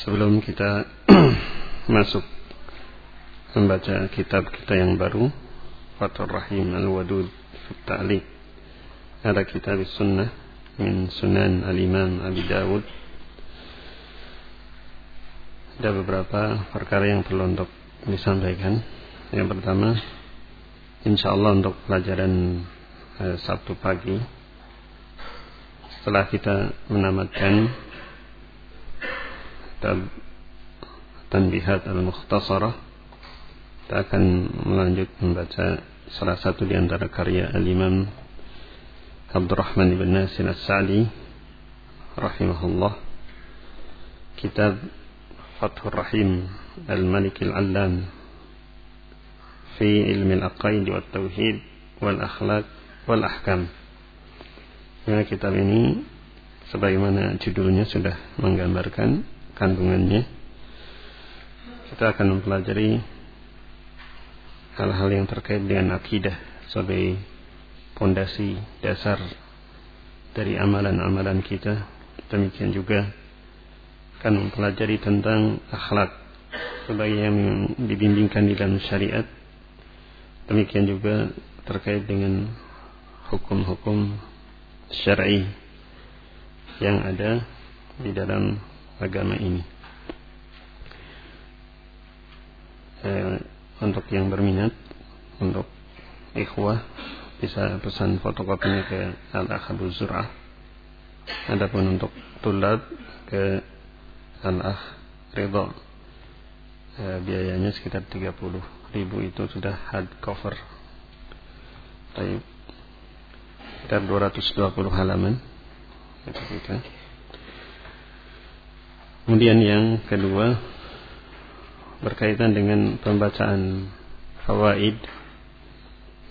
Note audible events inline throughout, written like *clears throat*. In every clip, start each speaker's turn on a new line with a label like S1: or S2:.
S1: Sebelum kita *clears throat* masuk membaca kitab kita yang baru Fathur Rahim Al-Wadud Ta'liq ada kitab sunnah min sunan al-imam Abi Dawud. Ada beberapa perkara yang perlu untuk disampaikan. Yang pertama insyaallah untuk pelajaran eh, Sabtu pagi setelah kita menamatkan kitab Tanbihat Al-Mukhtasarah. Kita akan melanjut membaca salah satu di antara karya Al-Imam Abdurrahman ibn Nasir As-Sa'di rahimahullah. Kitab Fathur Rahim Al-Malik Al-Allam fi ilmi al-aqaid wa tauhid wal akhlaq wal ahkam. Ya, kitab ini sebagaimana judulnya sudah menggambarkan kandungannya. Kita akan mempelajari hal-hal yang terkait dengan akidah sebagai pondasi dasar dari amalan-amalan kita. Demikian juga akan mempelajari tentang akhlak sebagai yang dibimbingkan di dalam syariat. Demikian juga terkait dengan hukum-hukum syar'i yang ada di dalam agama ini. Eh, untuk yang berminat, untuk ikhwah bisa pesan fotokopinya ke Al-Akh Zur'ah. Adapun untuk tulab ke Al-Akh Ridho. Eh, biayanya sekitar 30 ribu itu sudah hard cover. Baik. Sekitar 220 halaman. Itu kita. Kemudian yang kedua berkaitan dengan pembacaan fawaid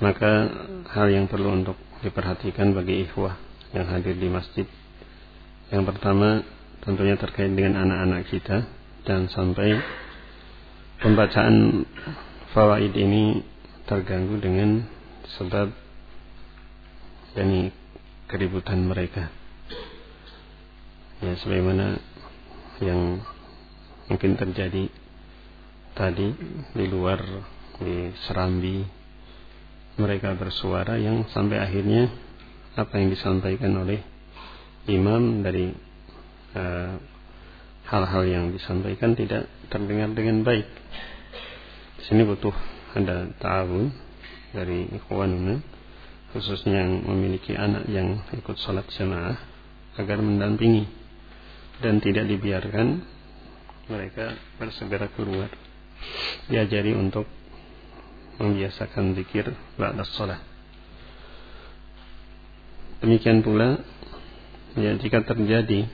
S1: maka hal yang perlu untuk diperhatikan bagi ikhwah yang hadir di masjid. Yang pertama tentunya terkait dengan anak-anak kita dan sampai pembacaan fawaid ini terganggu dengan sebab yakni keributan mereka. Ya sebagaimana yang mungkin terjadi tadi di luar di Serambi mereka bersuara yang sampai akhirnya apa yang disampaikan oleh imam dari hal-hal uh, yang disampaikan tidak terdengar dengan baik. Di sini butuh ada ta'awun dari ikhwanuna khususnya yang memiliki anak yang ikut sholat jamaah agar mendampingi dan tidak dibiarkan mereka bersegera keluar. Diajari untuk membiasakan zikir ba'da sholat. Demikian pula ya jika terjadi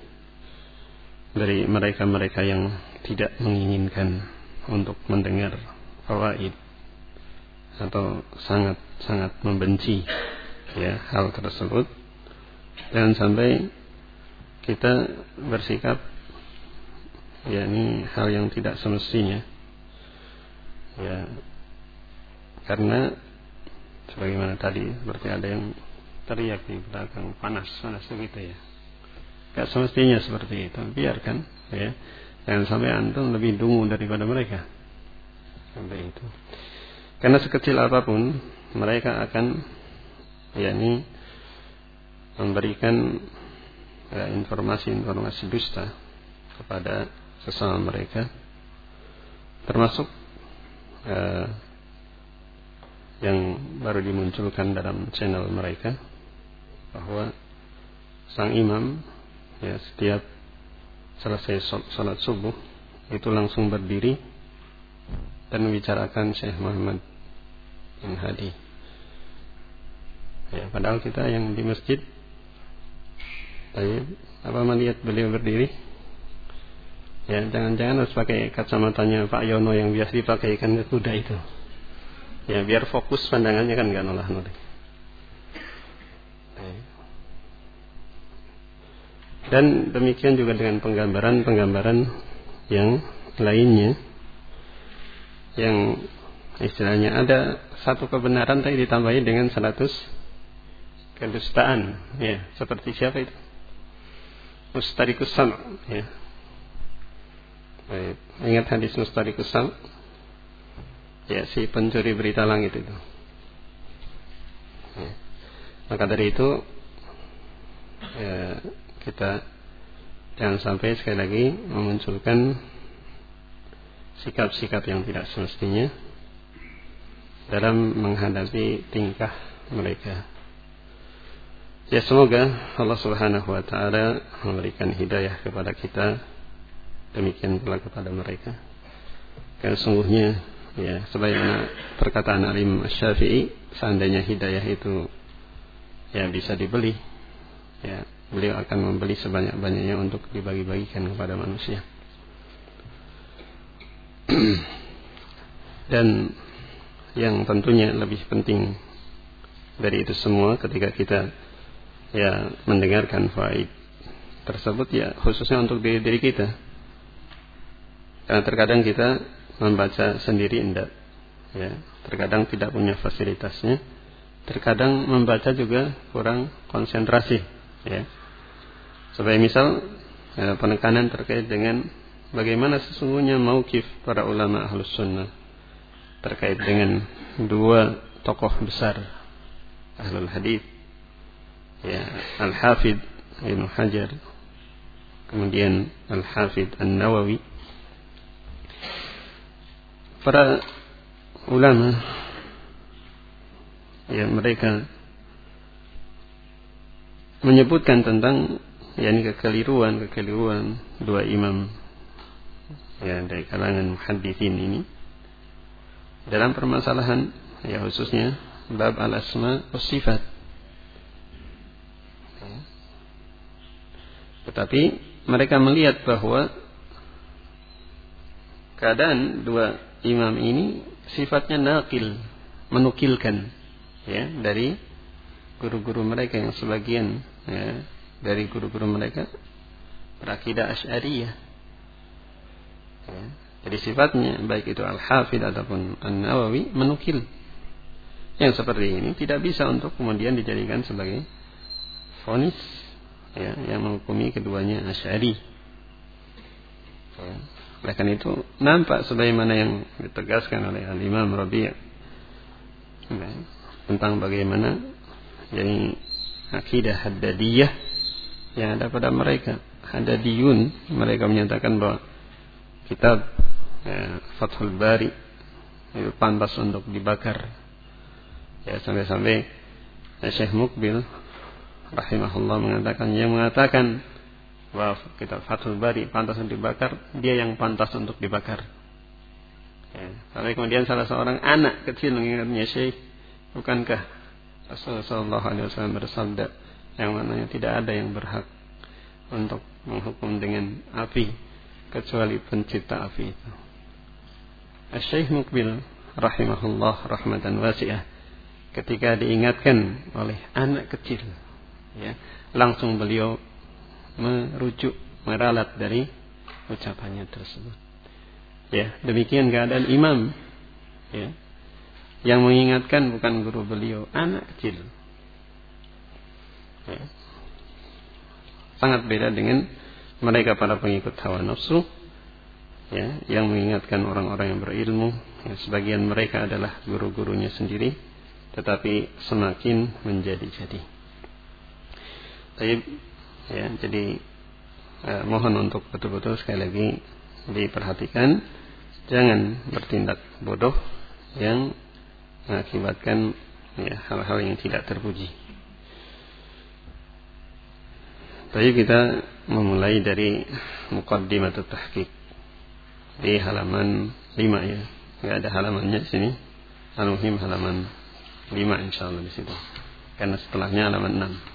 S1: dari mereka-mereka yang tidak menginginkan untuk mendengar fawaid atau sangat-sangat membenci ya hal tersebut jangan sampai kita bersikap yakni hal yang tidak semestinya Ya. Karena sebagaimana tadi seperti ada yang teriak di belakang panas panas begitu ya. Gak semestinya seperti itu. Biarkan ya. Jangan sampai antum lebih dungu daripada mereka. Sampai itu. Karena sekecil apa pun mereka akan yakni memberikan informasi-informasi dusta kepada sesama mereka termasuk uh, yang baru dimunculkan dalam channel mereka bahwa sang imam ya setiap selesai salat subuh itu langsung berdiri dan membicarakan Syekh Muhammad bin Hadi. Ya, padahal kita yang di masjid Baik, apa melihat beliau berdiri? Ya, jangan-jangan harus pakai kacamatanya Pak Yono yang biasa dipakai ikan kuda itu. Ya, biar fokus pandangannya kan nggak nolah nolih. Dan demikian juga dengan penggambaran-penggambaran yang lainnya yang istilahnya ada satu kebenaran tapi ditambahi dengan 100 kedustaan ya seperti siapa itu mustarikus sam ya. Baik. Ingat hadis mustarikus sam? Ya, si pencuri berita langit itu. Ya. Maka dari itu ya, kita jangan sampai sekali lagi memunculkan sikap-sikap yang tidak semestinya dalam menghadapi tingkah mereka. Ya semoga Allah Subhanahu wa taala memberikan hidayah kepada kita demikian pula kepada mereka. Karena sungguhnya ya sebagaimana perkataan Alim Syafi'i seandainya hidayah itu ya bisa dibeli ya beliau akan membeli sebanyak-banyaknya untuk dibagi-bagikan kepada manusia. *clears throat* Dan yang tentunya lebih penting dari itu semua ketika kita ya mendengarkan faid tersebut ya khususnya untuk diri, diri kita. Karena terkadang kita membaca sendiri indah. Ya, terkadang tidak punya fasilitasnya. Terkadang membaca juga kurang konsentrasi, ya. Sebagai misal ya, penekanan terkait dengan bagaimana sesungguhnya maukif para ulama ahlus sunnah terkait dengan dua tokoh besar ahlul hadith ya Al-Hafid Ibn Hajar. Kemudian Al-Hafid An-Nawawi. Para ulama ya mereka menyebutkan tentang yakni kekeliruan kekeliruan dua imam ya dari kalangan muhaddithin ini. Dalam permasalahan ya khususnya bab al-asma sifat Tetapi mereka melihat bahwa keadaan dua imam ini sifatnya nakil, menukilkan ya dari guru-guru mereka yang sebagian ya, dari guru-guru mereka berakidah asyariyah. Ya. Jadi sifatnya baik itu Al-Hafidh ataupun An-Nawawi menukil yang seperti ini tidak bisa untuk kemudian dijadikan sebagai fonis ya, yang menghukumi keduanya Asy'ari. Ya. Oleh karena itu nampak sebagaimana yang ditegaskan oleh Al Imam Rabi' ya, tentang bagaimana yani akidah haddadiyah yang ada pada mereka. Haddadiyun mereka menyatakan bahwa kitab ya, Fathul Bari itu pantas untuk dibakar. Ya sampai-sampai Syekh Mukbil rahimahullah mengatakan yang mengatakan bahwa kita Fathul Bari pantas untuk dibakar, dia yang pantas untuk dibakar. Ya. Kemudian salah seorang anak kecil mengingatnya Syekh, bukankah Rasulullah Shallallahu Alaihi bersabda yang mananya tidak ada yang berhak untuk menghukum dengan api kecuali pencipta api itu. Syekh Mukbil rahimahullah rahmatan wasi'ah ketika diingatkan oleh anak kecil ya, langsung beliau merujuk meralat dari ucapannya tersebut. Ya, demikian keadaan imam Ya. Yang mengingatkan bukan guru beliau, anak kecil. Ya. Sangat beda dengan mereka para pengikut hawa nafsu ya, yang mengingatkan orang-orang yang berilmu. Ya, sebagian mereka adalah guru-gurunya sendiri, tetapi semakin menjadi-jadi. Ya, jadi eh, mohon untuk betul-betul sekali lagi diperhatikan, jangan bertindak bodoh yang mengakibatkan ya, hal-hal yang tidak terpuji. Tapi kita memulai dari muqaddimat tahqiq di halaman 5 ya. Enggak ada halamannya di sini. Al-Muhim halaman 5 insyaallah di situ. Karena setelahnya halaman 6.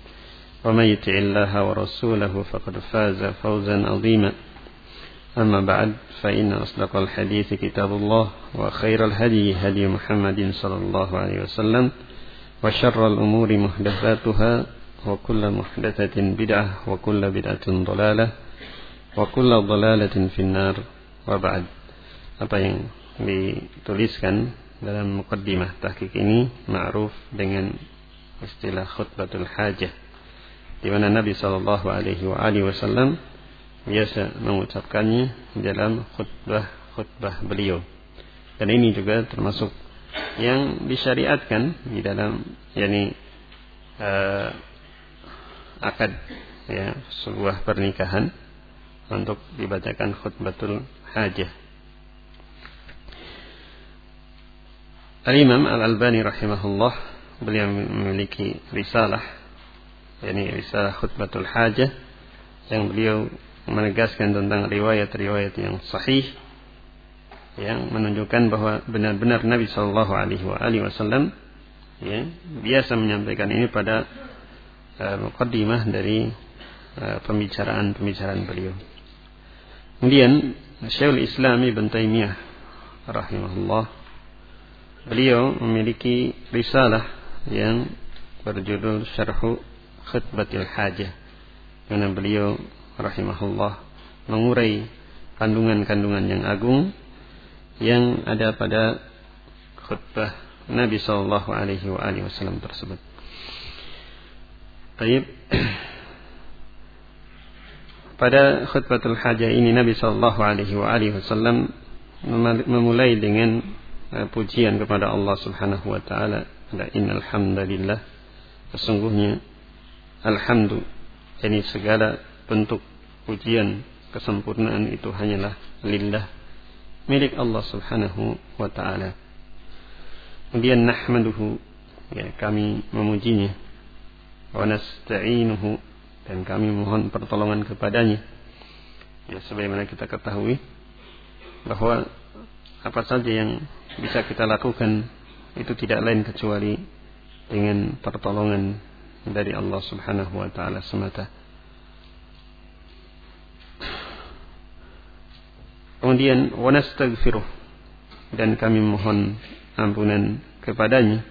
S1: ومن يطع الله ورسوله فقد فاز فوزا عظيما أما بعد فإن أصدق الحديث كتاب الله وخير الهدي هدي محمد صلى الله عليه وسلم وشر الأمور محدثاتها وكل محدثة بدعة وكل بدعة ضلالة وكل ضلالة في النار وبعد apa yang dituliskan dalam mukaddimah tahqiq ini ma'ruf dengan istilah khutbatul hajah di mana Nabi sallallahu alaihi wasallam biasa mengucapkannya dalam khutbah-khutbah beliau. Dan ini juga termasuk yang disyariatkan di dalam yakni uh, akad ya sebuah pernikahan untuk dibacakan khutbatul hajah. Al-Imam Al-Albani rahimahullah beliau memiliki risalah yakni risalah khutbatul hajah yang beliau menegaskan tentang riwayat-riwayat yang sahih yang menunjukkan bahwa benar-benar Nabi Shallallahu Alaihi Wasallam ya, biasa menyampaikan ini pada uh, dari uh, pembicaraan-pembicaraan beliau. Kemudian Syekhul Islam Ibn Taimiyah rahimahullah beliau memiliki risalah yang berjudul Syarhu Khutbatil Hajah. Karena beliau rahimahullah mengurai kandungan-kandungan yang agung yang ada pada khutbah Nabi Shallallahu Alaihi Wasallam tersebut. Baik. *clears throat* Pada khutbatul hajah ini Nabi Shallallahu Alaihi Wasallam memulai dengan uh, pujian kepada Allah Subhanahu Wa Taala. Innal hamdalillah. Sesungguhnya alhamdu ini segala bentuk pujian kesempurnaan itu hanyalah lillah milik Allah Subhanahu wa taala. Kemudian nahmaduhu ya kami memujinya wa nasta'inuhu dan kami mohon pertolongan kepadanya. Ya sebagaimana kita ketahui bahwa apa saja yang bisa kita lakukan itu tidak lain kecuali dengan pertolongan dari Allah Subhanahu wa taala semata. Kemudian wanastaghfiruh dan kami mohon ampunan kepadanya.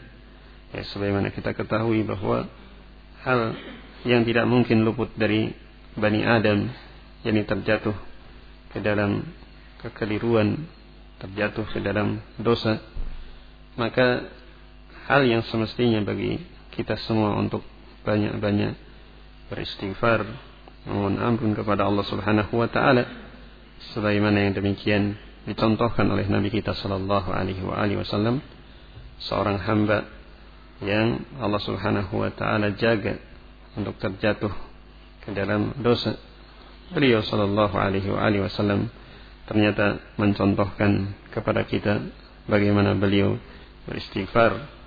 S1: Ya, sebagaimana kita ketahui bahwa hal yang tidak mungkin luput dari Bani Adam yang terjatuh ke dalam kekeliruan, terjatuh ke dalam dosa, maka hal yang semestinya bagi kita semua untuk banyak-banyak beristighfar. Memohon ampun kepada Allah Subhanahu wa taala. Sebagaimana yang demikian dicontohkan oleh Nabi kita sallallahu alaihi wasallam seorang hamba yang Allah Subhanahu wa taala jaga untuk terjatuh ke dalam dosa. Beliau sallallahu alaihi wasallam ternyata mencontohkan kepada kita bagaimana beliau beristighfar.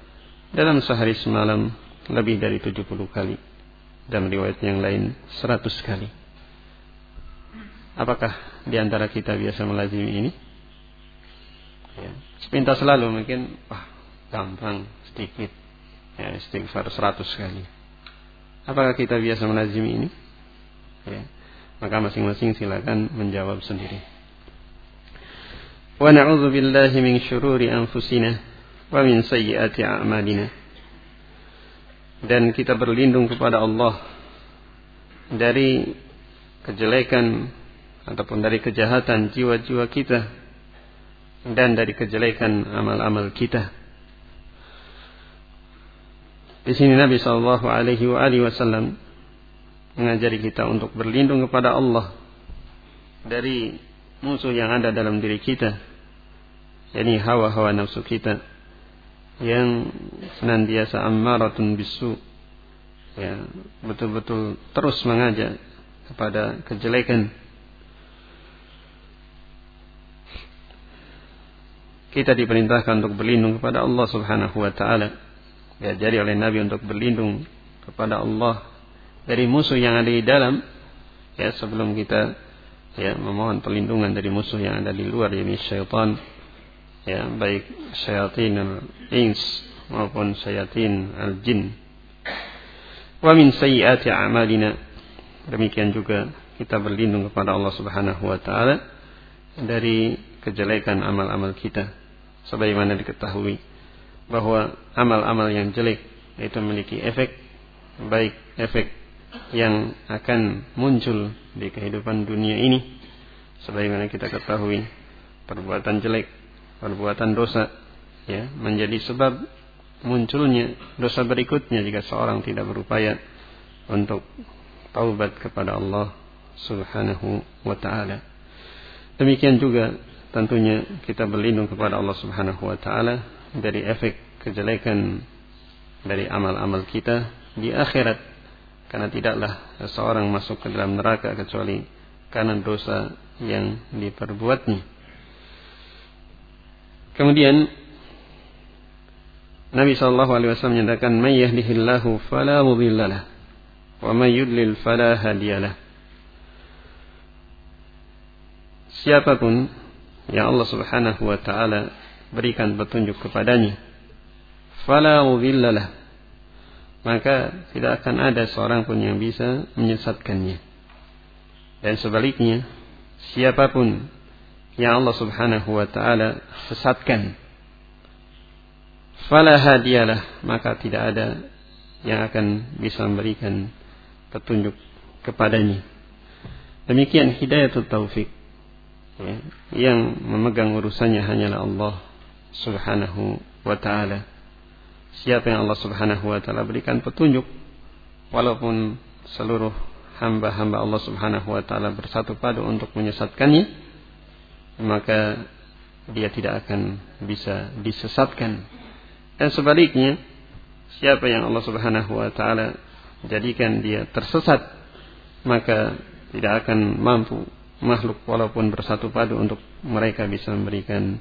S1: Dalam sehari semalam lebih dari 70 kali dan riwayat yang lain 100 kali. Apakah di antara kita biasa melazimi ini? Ya. Sepintas selalu mungkin wah gampang sedikit ya istighfar 100 kali. Apakah kita biasa melazimi ini? Ya. Maka masing-masing silakan menjawab sendiri. Wa na'udzu billahi min syururi anfusina wa min sayyiati a'malina. Dan kita berlindung kepada Allah dari kejelekan ataupun dari kejahatan jiwa-jiwa kita dan dari kejelekan amal-amal kita. Di sini Nabi Shallallahu Alaihi Wasallam mengajari kita untuk berlindung kepada Allah dari musuh yang ada dalam diri kita, yakni hawa-hawa nafsu kita yang senantiasa ammaratun bisu, ya betul-betul terus mengajak kepada kejelekan. Kita diperintahkan untuk berlindung kepada Allah Subhanahu wa taala. Diajari oleh Nabi untuk berlindung kepada Allah dari musuh yang ada di dalam. Ya sebelum kita ya memohon perlindungan dari musuh yang ada di luar yakni syaitan ya baik syaitan al-ins maupun syaitan al-jin. Wa min sayyiati a'malina. Demikian juga kita berlindung kepada Allah Subhanahu wa taala dari kejelekan amal-amal kita. Sebagaimana diketahui bahwa amal-amal yang jelek itu memiliki efek baik efek yang akan muncul di kehidupan dunia ini. Sebagaimana kita ketahui perbuatan jelek perbuatan dosa ya menjadi sebab munculnya dosa berikutnya jika seorang tidak berupaya untuk taubat kepada Allah Subhanahu wa taala. Demikian juga tentunya kita berlindung kepada Allah Subhanahu wa taala dari efek kejelekan dari amal-amal kita di akhirat karena tidaklah seseorang masuk ke dalam neraka kecuali karena dosa yang diperbuatnya. Kemudian Nabi sallallahu alaihi wasallam menyatakan may yahdihillahu fala mudhillalah wa may yudlil fala hadiyalah. Siapa pun yang Allah Subhanahu wa taala berikan petunjuk kepadanya fala mudhillalah maka tidak akan ada seorang pun yang bisa menyesatkannya dan sebaliknya siapa pun yang Allah Subhanahu wa taala sesatkan. Fala hadiyalah maka tidak ada yang akan bisa memberikan petunjuk kepadanya. Demikian hidayatul taufik ya, yang memegang urusannya hanyalah Allah Subhanahu wa taala. Siapa yang Allah Subhanahu wa taala berikan petunjuk walaupun seluruh hamba-hamba Allah Subhanahu wa taala bersatu padu untuk menyesatkannya, maka dia tidak akan bisa disesatkan. Dan sebaliknya, siapa yang Allah Subhanahu wa taala jadikan dia tersesat, maka tidak akan mampu makhluk walaupun bersatu padu untuk mereka bisa memberikan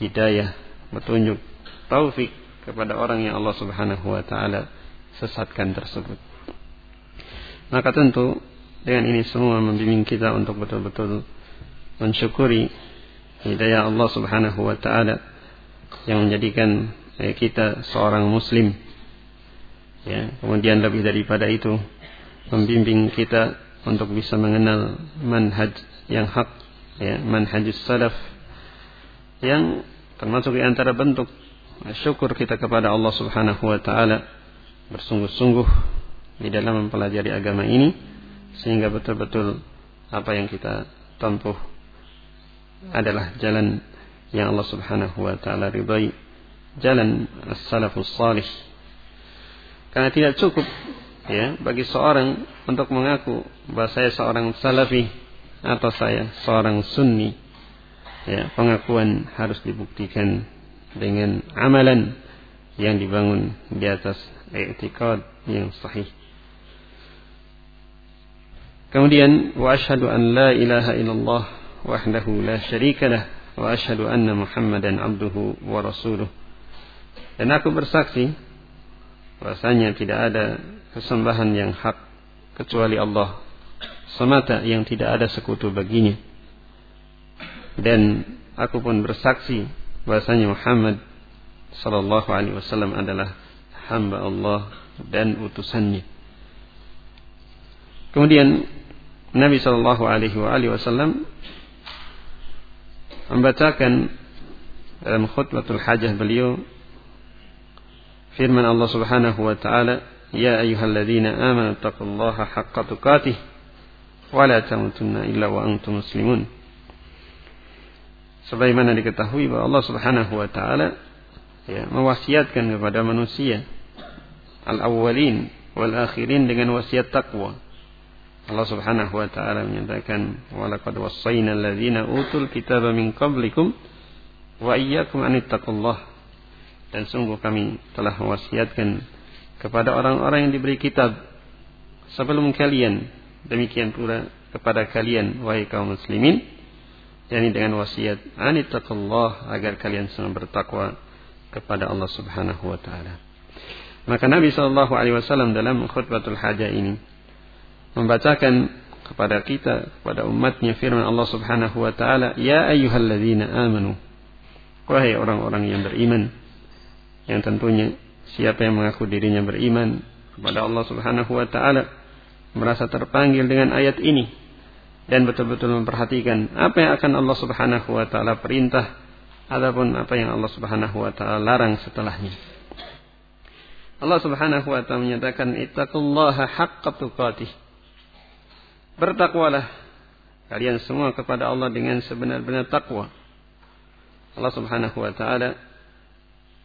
S1: hidayah petunjuk, taufik kepada orang yang Allah Subhanahu wa taala sesatkan tersebut. Maka tentu dengan ini semua membimbing kita untuk betul-betul mensyukuri hidayah Allah Subhanahu wa taala yang menjadikan eh, kita seorang muslim. Ya, kemudian lebih daripada itu membimbing kita untuk bisa mengenal manhaj yang hak, ya, manhajus salaf yang termasuk di antara bentuk syukur kita kepada Allah Subhanahu wa taala bersungguh-sungguh di dalam mempelajari agama ini sehingga betul-betul apa yang kita tempuh adalah jalan yang Allah Subhanahu wa taala ridai jalan as-salafus salih. Karena tidak cukup ya bagi seorang untuk mengaku bahwa saya seorang salafi atau saya seorang sunni ya pengakuan harus dibuktikan dengan amalan yang dibangun di atas i'tiqad yang sahih. Kemudian wa asyhadu an la ilaha illallah syarika lah wa asyhadu anna muhammadan abduhu wa rasuluh dan aku bersaksi bahasanya tidak ada kesembahan yang hak kecuali Allah. Semata yang tidak ada sekutu baginya. Dan aku pun bersaksi bahasanya Muhammad sallallahu alaihi wasallam adalah hamba Allah dan utusannya. Kemudian Nabi sallallahu alaihi wasallam membacakan dalam khutbatul hajah beliau firman Allah Subhanahu wa taala ya ayyuhalladzina amanu taqullaha haqqa tuqatih wa la tamutunna illa wa antum muslimun sebagaimana diketahui bahwa Allah Subhanahu wa taala ya, mewasiatkan kepada manusia al-awwalin wal akhirin dengan wasiat takwa. Allah Subhanahu wa taala menyatakan walaqad wassayna alladziina utul kitaba min qablikum wa iyyakum an Dan sungguh kami telah mewasiatkan kepada orang-orang yang diberi kitab sebelum kalian demikian pula kepada kalian wahai kaum muslimin yakni dengan wasiat anittaqullah agar kalian semua bertakwa kepada Allah Subhanahu wa taala. Maka Nabi sallallahu alaihi wasallam dalam khutbatul hajah ini membacakan kepada kita kepada umatnya firman Allah Subhanahu wa taala, "Ya ayyuhalladzina amanu." Wahai orang-orang yang beriman, yang tentunya siapa yang mengaku dirinya beriman kepada Allah Subhanahu wa taala merasa terpanggil dengan ayat ini dan betul-betul memperhatikan apa yang akan Allah Subhanahu wa taala perintah ataupun apa yang Allah Subhanahu wa taala larang setelahnya. Allah Subhanahu wa taala menyatakan ittaqullaha haqqa tuqatih. Bertakwalah kalian semua kepada Allah dengan sebenar-benar takwa. Allah Subhanahu wa taala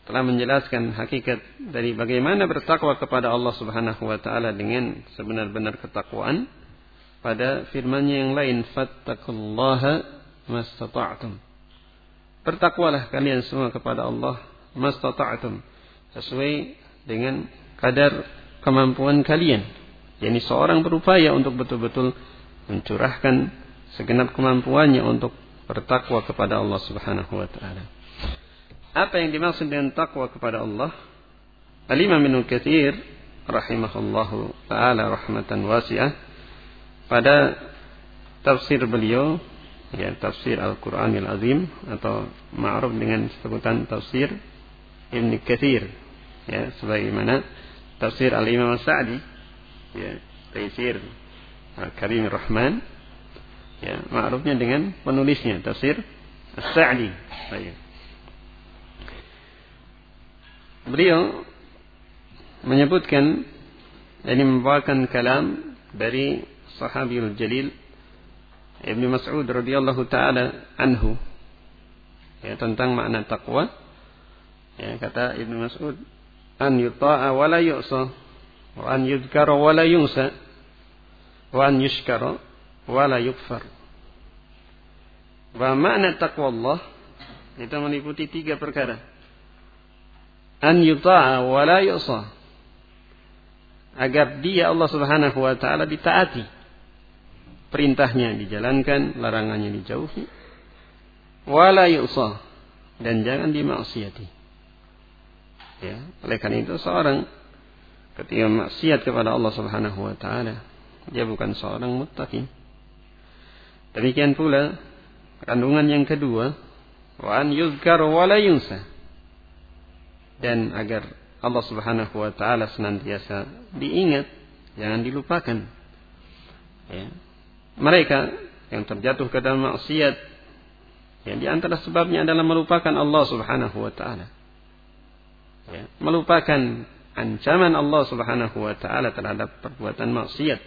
S1: telah menjelaskan hakikat dari bagaimana bertakwa kepada Allah Subhanahu wa taala dengan sebenar-benar ketakwaan pada firman-Nya yang lain fattaqullaha mastata'tum. Bertakwalah kalian semua kepada Allah mastata'tum sesuai dengan kadar kemampuan kalian. Yani seorang berupaya untuk betul-betul mencurahkan segenap kemampuannya untuk bertakwa kepada Allah Subhanahu wa taala. Apa yang dimaksud dengan takwa kepada Allah? Al-Imam Ibnu Katsir rahimahullahu taala rahmatan wasi'ah pada tafsir beliau ya tafsir Al-Qur'anil Azim atau ma'ruf dengan sebutan tafsir Ibn Katsir ya sebagaimana tafsir Al-Imam Sa'di ya Taisir Al-Karim Rahman. Ya ma'rufnya dengan penulisnya. Tafsir As-Sa'di. Ya. beliau menyebutkan ini membawakan kalam dari sahabiul jalil Ibnu Mas'ud radhiyallahu taala anhu. Ya tentang makna takwa ya kata Ibnu Mas'ud an yuta'a wa la yu'sa wa an yudhkara wa la yunsa wa an yushkara wa la yukfar wa makna itu meliputi tiga perkara. an yuta'a wa la yu'sa agar dia Allah Subhanahu wa taala ditaati. perintahnya dijalankan, larangannya dijauhi. Wala yu'sah dan jangan dimaksiati. Ya, oleh karena itu seorang ketika maksiat kepada Allah Subhanahu wa taala, dia bukan seorang muttaqin. Demikian pula kandungan yang kedua, wa an wa la yunsa. Dan agar Allah Subhanahu wa taala senantiasa diingat, jangan dilupakan. Ya, mereka yang terjatuh ke dalam maksiat yang di antara sebabnya adalah melupakan Allah Subhanahu wa taala. Ya, melupakan ancaman Allah Subhanahu wa taala terhadap perbuatan maksiat,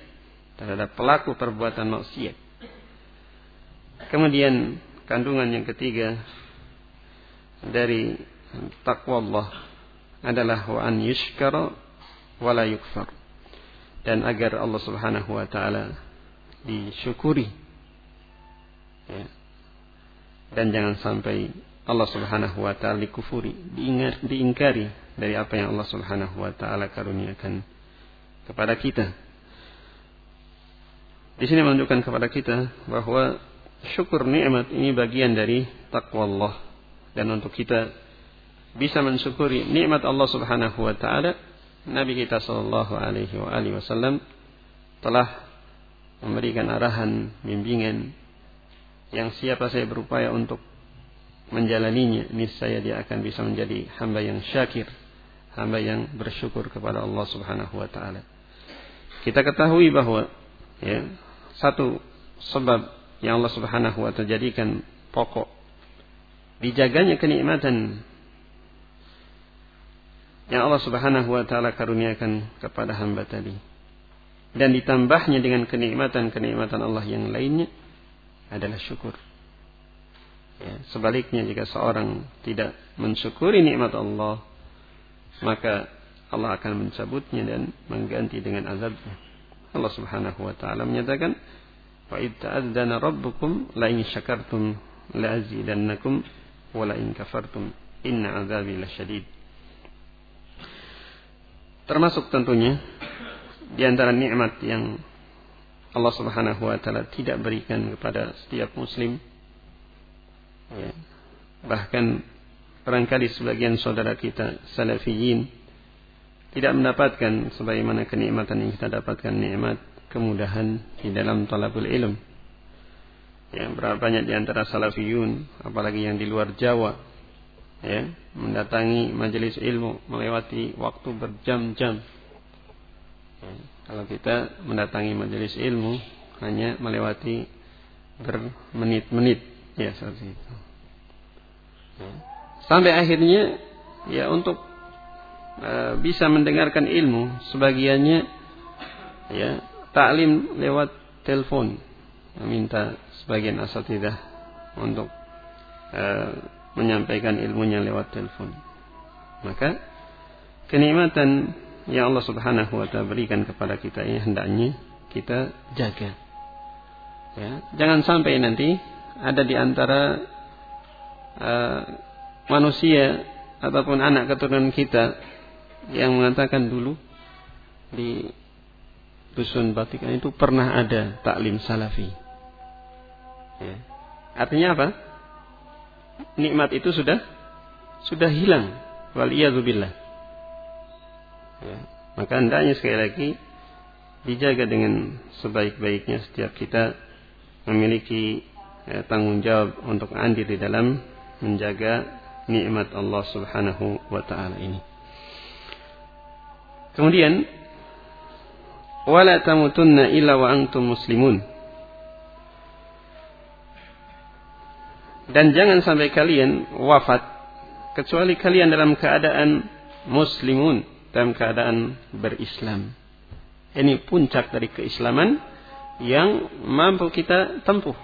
S1: terhadap pelaku perbuatan maksiat. Kemudian kandungan yang ketiga dari takwa Allah adalah wa an yushkara wa la yukfar. dan agar Allah Subhanahu wa taala disyukuri ya. dan jangan sampai Allah Subhanahu wa taala dikufuri diingat diingkari dari apa yang Allah Subhanahu wa taala karuniakan kepada kita. Di sini menunjukkan kepada kita bahwa syukur nikmat ini bagian dari takwa Allah. Dan untuk kita bisa mensyukuri nikmat Allah Subhanahu wa taala Nabi kita sallallahu alaihi wa alihi wasallam telah memberikan arahan bimbingan yang siapa saya berupaya untuk menjalaninya niscaya dia akan bisa menjadi hamba yang syakir hamba yang bersyukur kepada Allah Subhanahu wa taala kita ketahui bahwa ya satu sebab yang Allah Subhanahu wa taala jadikan pokok dijaganya kenikmatan yang Allah Subhanahu wa taala karuniakan kepada hamba tadi dan ditambahnya dengan kenikmatan-kenikmatan Allah yang lainnya adalah syukur. Ya, sebaliknya jika seorang tidak mensyukuri nikmat Allah, maka Allah akan mencabutnya dan mengganti dengan azabnya. Allah Subhanahu wa taala menyatakan, "Wa id ta'adzana rabbukum la in syakartum la azidannakum wa la in kafartum inna azabi lasyadid." Termasuk tentunya di antara nikmat yang Allah Subhanahu wa taala tidak berikan kepada setiap muslim ya. bahkan barangkali sebagian saudara kita salafiyin tidak mendapatkan sebagaimana kenikmatan yang kita dapatkan nikmat kemudahan di dalam talabul ilm. Ya berapa banyak di antara salafiyun apalagi yang di luar Jawa ya mendatangi majelis ilmu melewati waktu berjam-jam. Ya, kalau kita mendatangi majelis ilmu hanya melewati bermenit-menit. Ya seperti itu. Ya. Sampai akhirnya ya untuk e, bisa mendengarkan ilmu sebagiannya ya taklim lewat telepon meminta sebagian asatidah untuk e, menyampaikan ilmunya lewat telepon. Maka kenikmatan yang Allah Subhanahu wa taala berikan kepada kita ini hendaknya kita jaga. Ya, jangan sampai nanti ada di antara uh, manusia ataupun anak keturunan kita yang mengatakan dulu di dusun Batikan itu pernah ada taklim salafi. Ya. Artinya apa? nikmat itu sudah sudah hilang. Wal billah. Ya. Maka hendaknya sekali lagi dijaga dengan sebaik-baiknya setiap kita memiliki ya, tanggung jawab untuk andil di dalam menjaga nikmat Allah Subhanahu wa taala ini. Kemudian wala tamutunna illa wa antum muslimun. Dan jangan sampai kalian wafat kecuali kalian dalam keadaan muslimun, dalam keadaan berislam. Ini puncak dari keislaman yang mampu kita tempuh.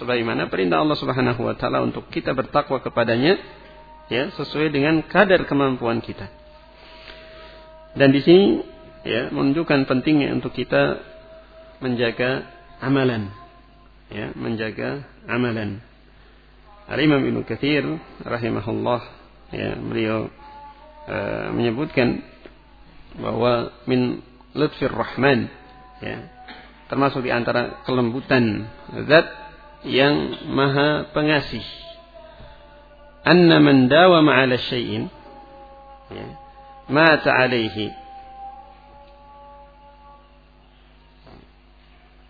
S1: Sebagaimana perintah Allah Subhanahu wa taala untuk kita bertakwa kepadanya ya sesuai dengan kadar kemampuan kita. Dan di sini ya menunjukkan pentingnya untuk kita menjaga amalan. Ya, menjaga amalan. Al-Imam Ibnu Katsir rahimahullah ya beliau uh, menyebutkan bahwa min lutfir rahman ya termasuk di antara kelembutan zat yang maha pengasih anna man dawama ala syai'in ya mata alaihi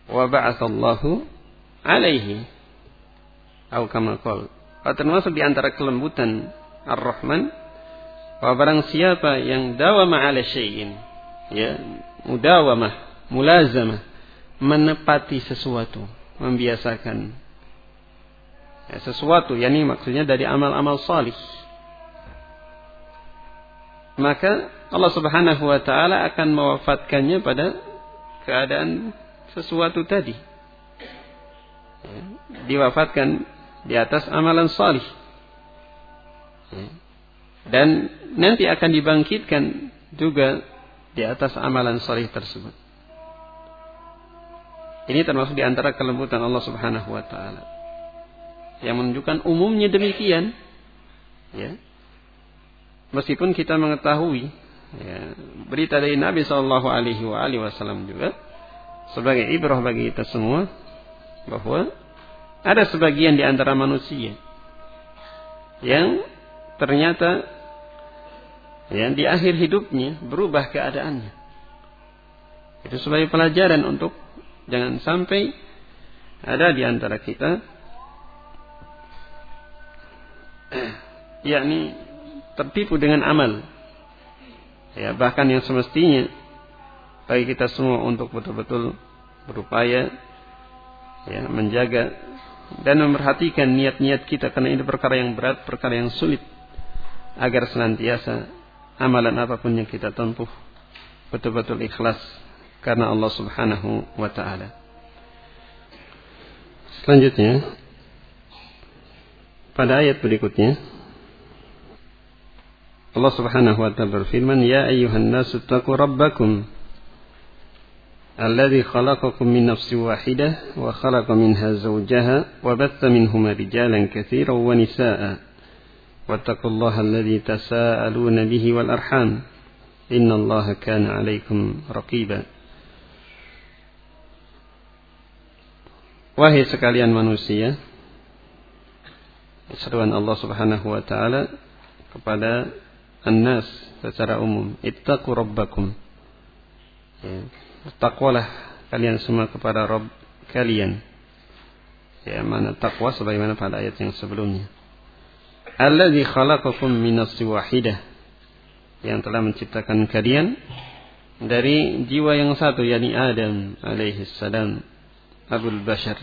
S1: wa ba'atha Allahu alaihi atau kama qol. Termasuk di antara kelembutan Ar-Rahman bahwa barang siapa yang dawama ala syai'in ya mudawamah mulazamah menepati sesuatu membiasakan ya, sesuatu yakni maksudnya dari amal-amal salih maka Allah Subhanahu wa taala akan mewafatkannya pada keadaan sesuatu tadi ya, diwafatkan di atas amalan salih. Dan nanti akan dibangkitkan juga di atas amalan salih tersebut. Ini termasuk di antara kelembutan Allah Subhanahu wa taala. Yang menunjukkan umumnya demikian. Ya. Meskipun kita mengetahui ya, berita dari Nabi Shallallahu alaihi wasallam juga sebagai ibrah bagi kita semua bahwa ada sebagian di antara manusia yang ternyata yang di akhir hidupnya berubah keadaannya. Itu sebagai pelajaran untuk jangan sampai ada di antara kita yakni tertipu dengan amal. Ya, bahkan yang semestinya bagi kita semua untuk betul-betul berupaya ya menjaga dan memperhatikan niat-niat kita karena ini perkara yang berat, perkara yang sulit agar senantiasa amalan apa pun yang kita tempuh betul-betul ikhlas karena Allah Subhanahu wa taala. Selanjutnya pada ayat berikutnya Allah Subhanahu wa taala berfirman, "Ya ayyuhan nasu taqu rabbakum الذي خلقكم من نفس واحدة وخلق منها زوجها وبث منهما رجالا كثيرا ونساء واتقوا الله الذي تساءلون به والأرحام إن الله كان عليكم رقيبا Wahai sekalian manusia, seruan Allah Subhanahu wa taala kepada annas secara umum, ittaqu rabbakum. Ya, Takwalah kalian semua kepada Rabb kalian. Ya, mana takwa sebagaimana pada ayat yang sebelumnya. Alladzi khalaqakum min wahidah. Yang telah menciptakan kalian dari jiwa yang satu yakni Adam alaihi salam Abul Bashar.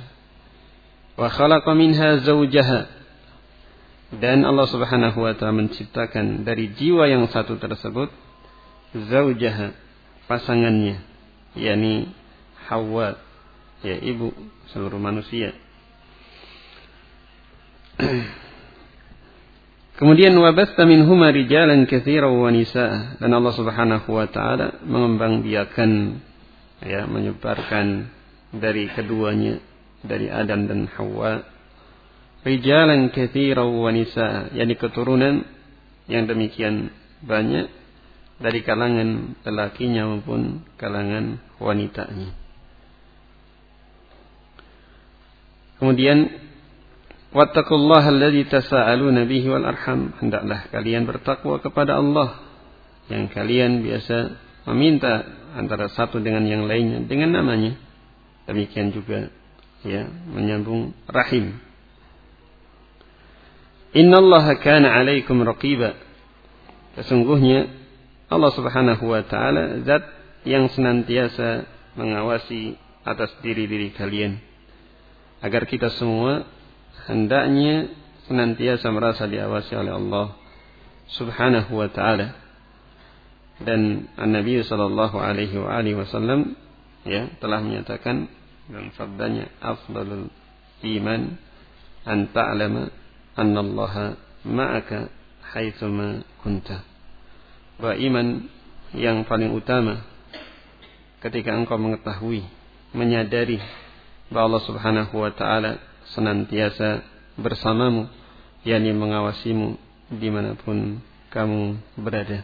S1: Wa khalaqa minha zawjaha. Dan Allah Subhanahu wa taala menciptakan dari jiwa yang satu tersebut zaujaha pasangannya yakni Hawa ya ibu seluruh manusia. *clears throat* Kemudian wabasta minhuma rijalan katsiran wa nisaa dan Allah Subhanahu wa taala mengembangbiakan ya menyebarkan dari keduanya dari Adam dan Hawa rijalan katsiran wa nisaa yakni keturunan yang demikian banyak dari kalangan lelakinya maupun kalangan wanitanya. Kemudian wattaqullaha alladzi tasaaluna bihi wal arham. Hendaklah kalian bertakwa kepada Allah yang kalian biasa meminta antara satu dengan yang lainnya dengan namanya. Demikian juga ya menyambung rahim. Innallaha kana 'alaikum raqiba. Sesungguhnya Allah Subhanahu wa taala zat yang senantiasa mengawasi atas diri-diri kalian agar kita semua hendaknya senantiasa merasa diawasi oleh Allah Subhanahu wa taala dan An-Nabi sallallahu alaihi wa alihi wasallam ya telah menyatakan dalam sabdanya afdalul iman an ta'lama Allah ma'aka haitsuma kunta bahwa iman yang paling utama ketika engkau mengetahui, menyadari bahwa Allah Subhanahu wa taala senantiasa bersamamu, yakni mengawasimu di mana pun kamu berada.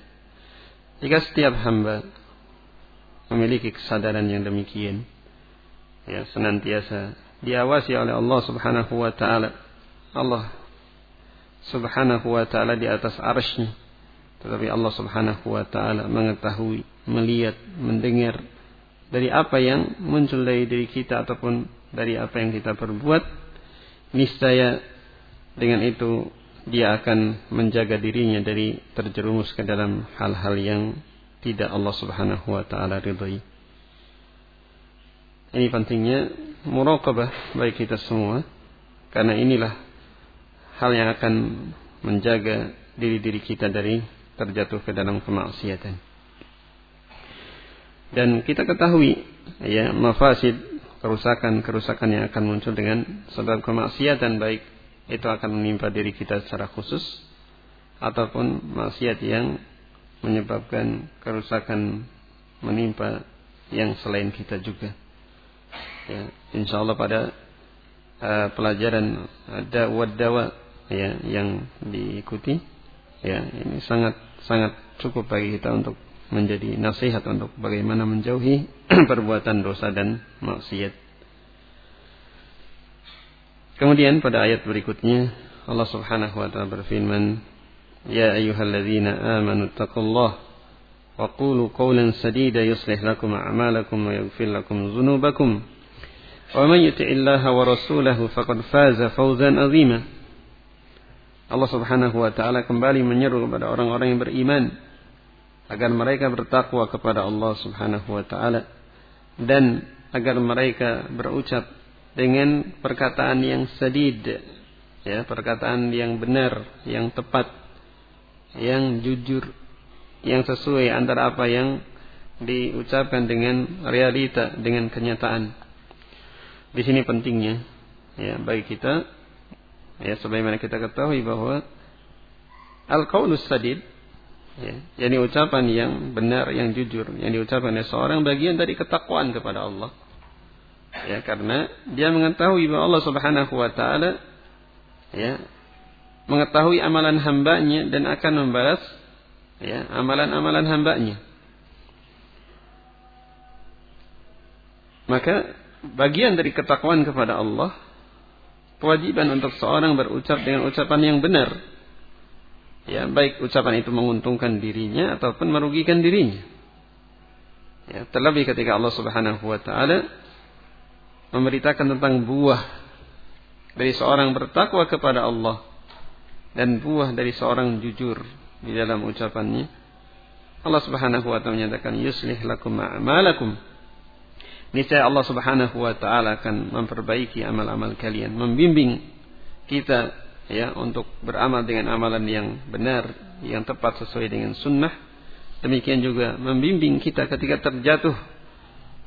S1: Jika setiap hamba memiliki kesadaran yang demikian, ya senantiasa diawasi oleh Allah Subhanahu wa taala. Allah Subhanahu wa taala di atas arsy. Tetapi Allah Subhanahu wa taala mengetahui, melihat, mendengar dari apa yang muncul dari diri kita ataupun dari apa yang kita perbuat, niscaya dengan itu dia akan menjaga dirinya dari terjerumus ke dalam hal-hal yang tidak Allah Subhanahu wa taala ridhai. Ini pentingnya muraqabah bagi kita semua. Karena inilah hal yang akan menjaga diri-diri kita dari terjatuh ke dalam kemaksiatan. Dan kita ketahui ya mafasid kerusakan-kerusakan yang akan muncul dengan sebab kemaksiatan baik itu akan menimpa diri kita secara khusus ataupun maksiat yang menyebabkan kerusakan menimpa yang selain kita juga. Ya, insya Allah pada uh, pelajaran ada wadawa ya yang diikuti ya ini sangat sangat cukup bagi kita untuk menjadi nasihat untuk bagaimana menjauhi *clears throat* perbuatan dosa dan maksiat. Kemudian pada ayat berikutnya Allah Subhanahu wa taala berfirman, "Ya ayyuhalladzina amanu taqullaha wa qulu qawlan sadida yuslih lakum a'malakum wa yaghfir lakum dzunubakum." ومن يطع الله ورسوله فقد فاز فوزا عظيما Allah Subhanahu wa taala kembali menyeru kepada orang-orang yang beriman agar mereka bertakwa kepada Allah Subhanahu wa taala dan agar mereka berucap dengan perkataan yang sadid ya perkataan yang benar yang tepat yang jujur yang sesuai antara apa yang diucapkan dengan realita dengan kenyataan. Di sini pentingnya ya bagi kita ya sebagaimana kita ketahui bahwa al-qaulus sadid ya yakni ucapan yang benar yang jujur yang diucapkan oleh seorang bagian dari ketakwaan kepada Allah. Ya karena dia mengetahui bahwa Allah Subhanahu wa taala ya mengetahui amalan hambanya dan akan membalas ya amalan-amalan hambanya. Maka bagian dari ketakwaan kepada Allah kewajiban untuk seorang berucap dengan ucapan yang benar. Ya baik ucapan itu menguntungkan dirinya ataupun merugikan dirinya. Ya terlebih ketika Allah Subhanahu wa taala memberitakan tentang buah dari seorang bertakwa kepada Allah dan buah dari seorang jujur di dalam ucapannya. Allah Subhanahu wa taala menyatakan yuslih lakum a'malakum niscaya Allah Subhanahu wa taala akan memperbaiki amal-amal kalian, membimbing kita ya untuk beramal dengan amalan yang benar, yang tepat sesuai dengan sunnah. Demikian juga membimbing kita ketika terjatuh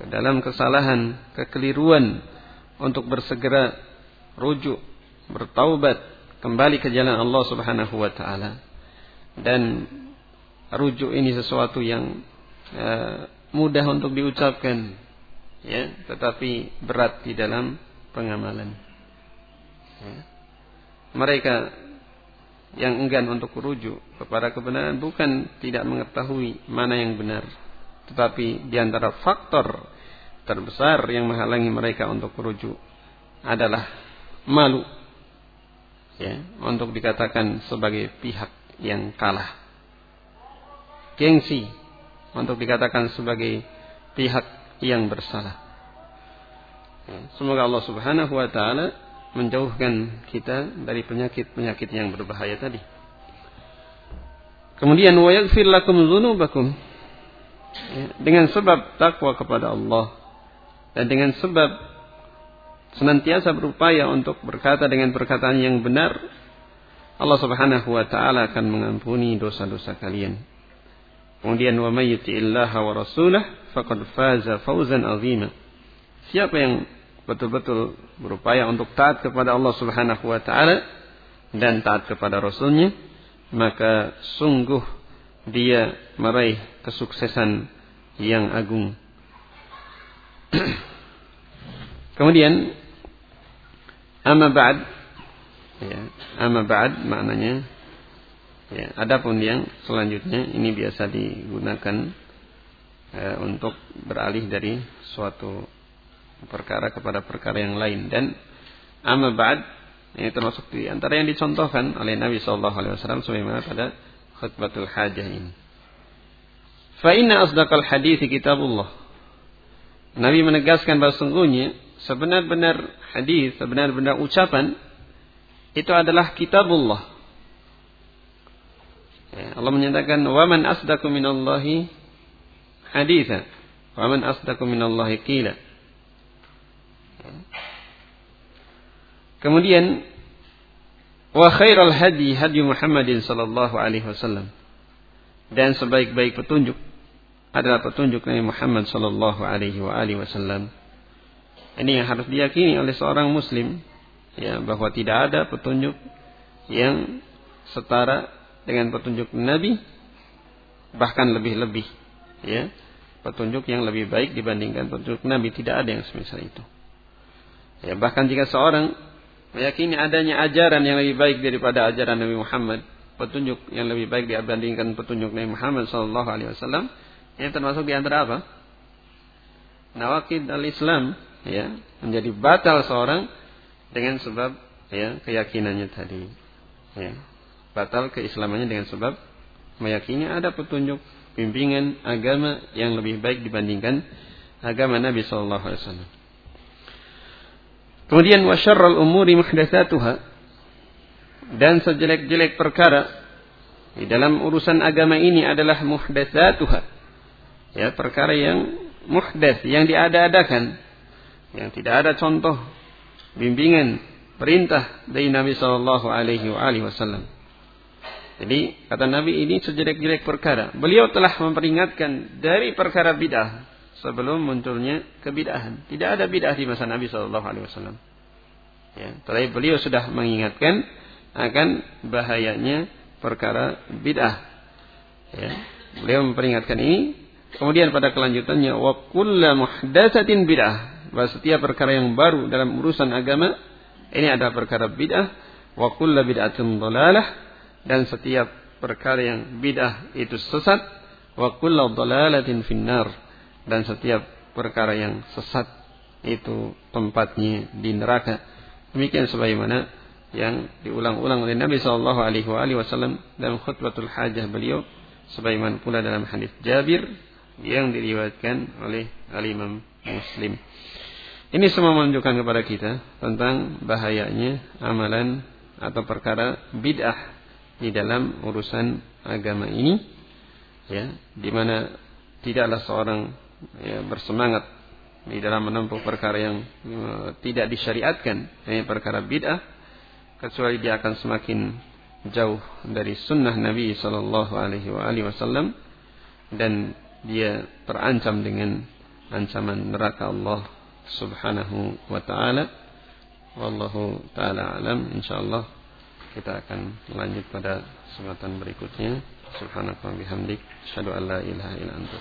S1: ke dalam kesalahan, kekeliruan untuk bersegera rujuk, bertaubat, kembali ke jalan Allah Subhanahu wa taala. Dan rujuk ini sesuatu yang uh, mudah untuk diucapkan, ya tetapi berat di dalam pengamalan ya. mereka yang enggan untuk merujuk kepada kebenaran bukan tidak mengetahui mana yang benar tetapi di antara faktor terbesar yang menghalangi mereka untuk merujuk adalah malu ya untuk dikatakan sebagai pihak yang kalah gengsi untuk dikatakan sebagai pihak yang bersalah. Ya, semoga Allah Subhanahu wa taala menjauhkan kita dari penyakit-penyakit yang berbahaya tadi. Kemudian wa lakum dzunubakum. Ya, dengan sebab takwa kepada Allah dan dengan sebab senantiasa berupaya untuk berkata dengan perkataan yang benar, Allah Subhanahu wa taala akan mengampuni dosa-dosa kalian. Kemudian wa may yuti'illaha wa rasulah faqad faza fawzan azima. Siapa yang betul-betul berupaya untuk taat kepada Allah Subhanahu wa taala dan taat kepada rasulnya, maka sungguh dia meraih kesuksesan yang agung. *clears throat* Kemudian amma ba'd ya, amma ba'd maknanya ya, adapun yang selanjutnya ini biasa digunakan e, untuk beralih dari suatu perkara kepada perkara yang lain dan amma ba'd ini termasuk di antara yang dicontohkan oleh Nabi sallallahu alaihi wasallam sebagaimana pada khutbatul hajah ini. Fa inna asdaqal hadis kitabullah. Nabi menegaskan bahwa sungguhnya sebenar-benar hadis, sebenar-benar ucapan itu adalah kitabullah. Ya, Allah menyatakan wa man asdaqu minallahi haditha. Wa man asdaqu minallahi qila. Kemudian wa khairal hadi hadi Muhammadin sallallahu alaihi wasallam. Dan sebaik-baik petunjuk adalah petunjuk Nabi Muhammad sallallahu alaihi wa alihi wasallam. Ini yang harus diyakini oleh seorang muslim ya bahwa tidak ada petunjuk yang setara dengan petunjuk Nabi bahkan lebih-lebih ya petunjuk yang lebih baik dibandingkan petunjuk Nabi tidak ada yang semisal itu Ya, bahkan jika seorang meyakini adanya ajaran yang lebih baik daripada ajaran Nabi Muhammad, petunjuk yang lebih baik dibandingkan petunjuk Nabi Muhammad sallallahu alaihi wasallam, ini termasuk di antara apa? Nawakid al-Islam, ya, menjadi batal seorang dengan sebab ya keyakinannya tadi. Ya. Batal keislamannya dengan sebab meyakini ada petunjuk bimbingan agama yang lebih baik dibandingkan agama Nabi sallallahu alaihi wasallam. Kemudian wa syarrul umuri muhdatsatuha dan sejelek-jelek perkara di dalam urusan agama ini adalah muhdatsatuha. Ya, perkara yang muhdats, yang diada-adakan, yang tidak ada contoh bimbingan perintah dari Nabi sallallahu alaihi wasallam. Jadi kata Nabi ini sejelek-jelek perkara. Beliau telah memperingatkan dari perkara bid'ah sebelum munculnya kebidahan. Tidak ada bid'ah di masa Nabi Shallallahu Alaihi Wasallam. Ya, tetapi beliau sudah mengingatkan akan bahayanya perkara bid'ah. Ya, beliau memperingatkan ini. Kemudian pada kelanjutannya wa kullu muhdatsatin bid'ah. Bahwa setiap perkara yang baru dalam urusan agama ini adalah perkara bid'ah wa kullu bid'atin dhalalah dan setiap perkara yang bid'ah itu sesat wa kullu dhalalatin finnar dan setiap perkara yang sesat itu tempatnya di neraka. Demikian sebagaimana yang diulang-ulang oleh Nabi Shallallahu Alaihi Wasallam dalam khutbatul hajah beliau, sebagaimana pula dalam hadis Jabir yang diriwayatkan oleh Al Imam Muslim. Ini semua menunjukkan kepada kita tentang bahayanya amalan atau perkara bid'ah di dalam urusan agama ini, ya, di mana tidaklah seorang ya, bersemangat di dalam menempuh perkara yang uh, tidak disyariatkan, ini perkara bid'ah, kecuali dia akan semakin jauh dari sunnah Nabi Sallallahu Alaihi Wasallam dan dia terancam dengan ancaman neraka Allah Subhanahu wa taala. Wallahu taala alam insyaallah kita akan lanjut pada kesempatan berikutnya. Subhanaka bihamdik asyhadu an la ilaha illa anta